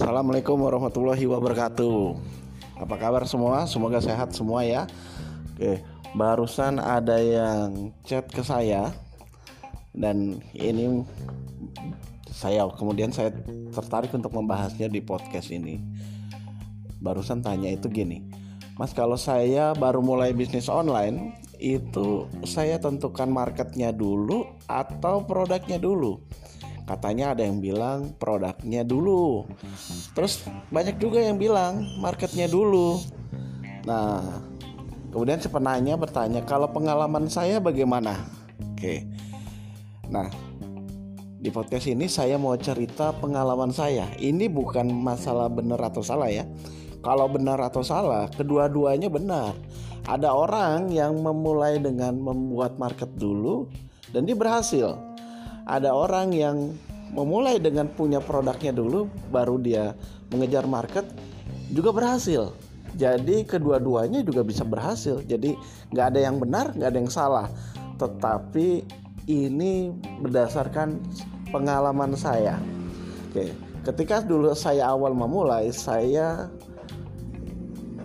Assalamualaikum warahmatullahi wabarakatuh. Apa kabar semua? Semoga sehat semua ya. Oke, barusan ada yang chat ke saya dan ini saya kemudian saya tertarik untuk membahasnya di podcast ini. Barusan tanya itu gini, Mas kalau saya baru mulai bisnis online itu saya tentukan marketnya dulu atau produknya dulu katanya ada yang bilang produknya dulu. Terus banyak juga yang bilang marketnya dulu. Nah kemudian si penanya bertanya kalau pengalaman saya bagaimana? Oke. Nah di podcast ini saya mau cerita pengalaman saya. Ini bukan masalah benar atau salah ya. Kalau benar atau salah kedua-duanya benar. Ada orang yang memulai dengan membuat market dulu dan dia berhasil ada orang yang memulai dengan punya produknya dulu baru dia mengejar market juga berhasil. Jadi kedua-duanya juga bisa berhasil. Jadi nggak ada yang benar nggak ada yang salah. Tetapi ini berdasarkan pengalaman saya. Oke ketika dulu saya awal memulai saya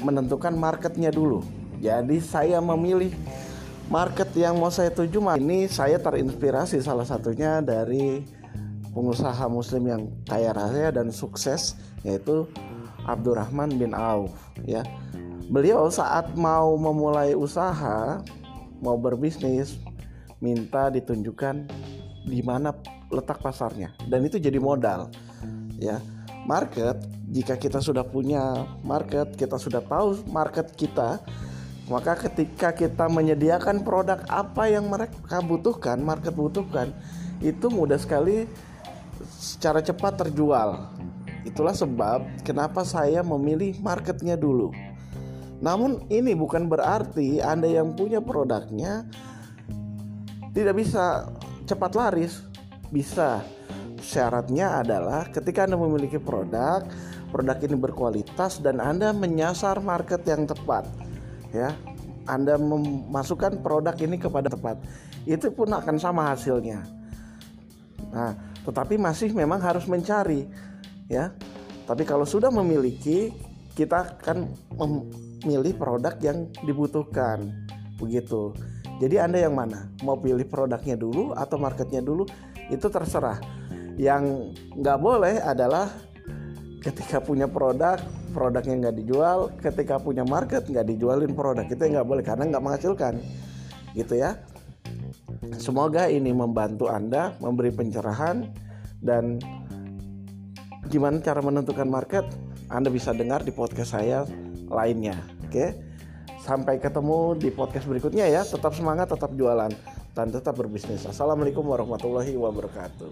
menentukan marketnya dulu. Jadi saya memilih market yang mau saya tuju ini saya terinspirasi salah satunya dari pengusaha muslim yang kaya raya dan sukses yaitu Abdurrahman bin Auf ya. Beliau saat mau memulai usaha, mau berbisnis, minta ditunjukkan di mana letak pasarnya dan itu jadi modal ya. Market jika kita sudah punya market, kita sudah tahu market kita, maka ketika kita menyediakan produk apa yang mereka butuhkan, market butuhkan, itu mudah sekali secara cepat terjual. Itulah sebab kenapa saya memilih marketnya dulu. Namun ini bukan berarti Anda yang punya produknya tidak bisa cepat laris. Bisa. Syaratnya adalah ketika Anda memiliki produk, produk ini berkualitas dan Anda menyasar market yang tepat ya. Anda memasukkan produk ini kepada tempat itu pun akan sama hasilnya. Nah tetapi masih memang harus mencari ya. Tapi kalau sudah memiliki kita akan memilih produk yang dibutuhkan begitu. Jadi anda yang mana? Mau pilih produknya dulu atau marketnya dulu? Itu terserah. Yang nggak boleh adalah ketika punya produk produknya nggak dijual ketika punya market nggak dijualin produk itu nggak boleh karena nggak menghasilkan gitu ya. Semoga ini membantu anda memberi pencerahan dan gimana cara menentukan market anda bisa dengar di podcast saya lainnya oke? Sampai ketemu di podcast berikutnya ya tetap semangat tetap jualan dan tetap berbisnis. Assalamualaikum warahmatullahi wabarakatuh